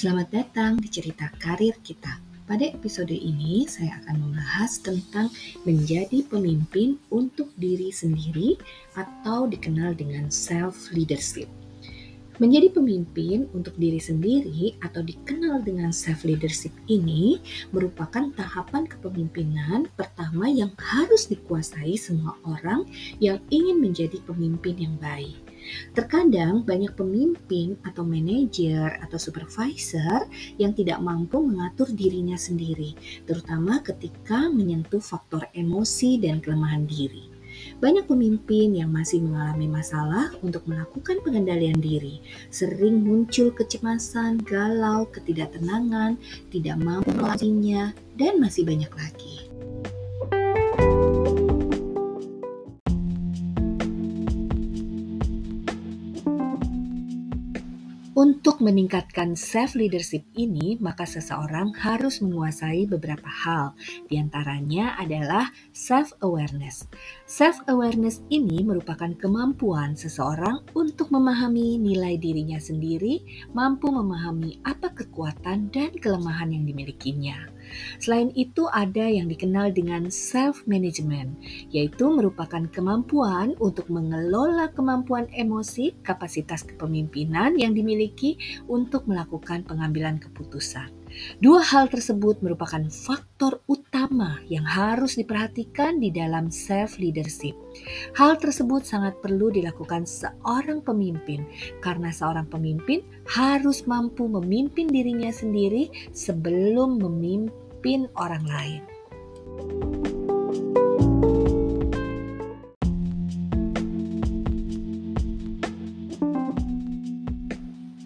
Selamat datang di cerita karir kita. Pada episode ini, saya akan membahas tentang menjadi pemimpin untuk diri sendiri atau dikenal dengan self-leadership. Menjadi pemimpin untuk diri sendiri atau dikenal dengan self leadership ini merupakan tahapan kepemimpinan pertama yang harus dikuasai semua orang yang ingin menjadi pemimpin yang baik. Terkadang banyak pemimpin atau manajer atau supervisor yang tidak mampu mengatur dirinya sendiri, terutama ketika menyentuh faktor emosi dan kelemahan diri. Banyak pemimpin yang masih mengalami masalah untuk melakukan pengendalian diri, sering muncul kecemasan, galau, ketidaktenangan, tidak mampu melewatinya, dan masih banyak lagi. Untuk meningkatkan self leadership ini, maka seseorang harus menguasai beberapa hal. Di antaranya adalah self awareness. Self awareness ini merupakan kemampuan seseorang untuk memahami nilai dirinya sendiri, mampu memahami apa kekuatan dan kelemahan yang dimilikinya. Selain itu ada yang dikenal dengan self management, yaitu merupakan kemampuan untuk mengelola kemampuan emosi, kapasitas kepemimpinan yang dimiliki untuk melakukan pengambilan keputusan. Dua hal tersebut merupakan faktor utama yang harus diperhatikan di dalam self leadership. Hal tersebut sangat perlu dilakukan seorang pemimpin karena seorang pemimpin harus mampu memimpin dirinya sendiri sebelum memimpin orang lain.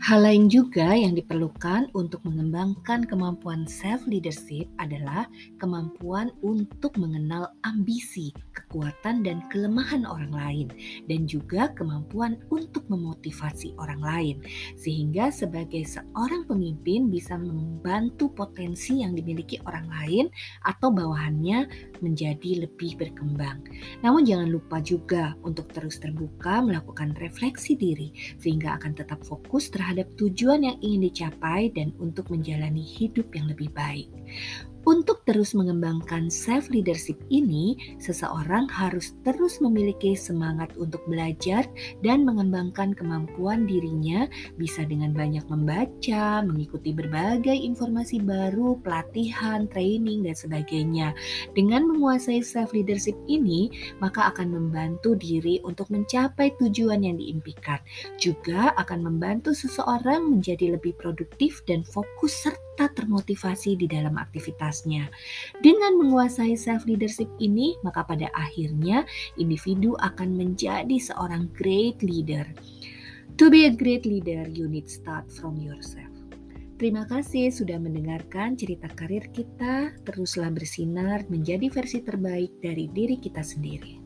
Hal lain juga yang diperlukan untuk mengembangkan kemampuan self leadership adalah kemampuan untuk mengenal ambisi, kekuatan dan kelemahan orang lain dan juga kemampuan untuk memotivasi orang lain sehingga sebagai seorang pemimpin bisa membantu potensi yang dimiliki orang lain atau bawahannya menjadi lebih berkembang. Namun jangan lupa juga untuk terus terbuka melakukan refleksi diri sehingga akan tetap fokus terhadap terhadap tujuan yang ingin dicapai dan untuk menjalani hidup yang lebih baik. Untuk terus mengembangkan self leadership ini, seseorang harus terus memiliki semangat untuk belajar dan mengembangkan kemampuan dirinya, bisa dengan banyak membaca, mengikuti berbagai informasi baru, pelatihan, training, dan sebagainya. Dengan menguasai self leadership ini, maka akan membantu diri untuk mencapai tujuan yang diimpikan. Juga akan membantu seseorang menjadi lebih produktif dan fokus serta termotivasi di dalam aktivitas tugasnya. Dengan menguasai self leadership ini, maka pada akhirnya individu akan menjadi seorang great leader. To be a great leader, you need start from yourself. Terima kasih sudah mendengarkan cerita karir kita. Teruslah bersinar menjadi versi terbaik dari diri kita sendiri.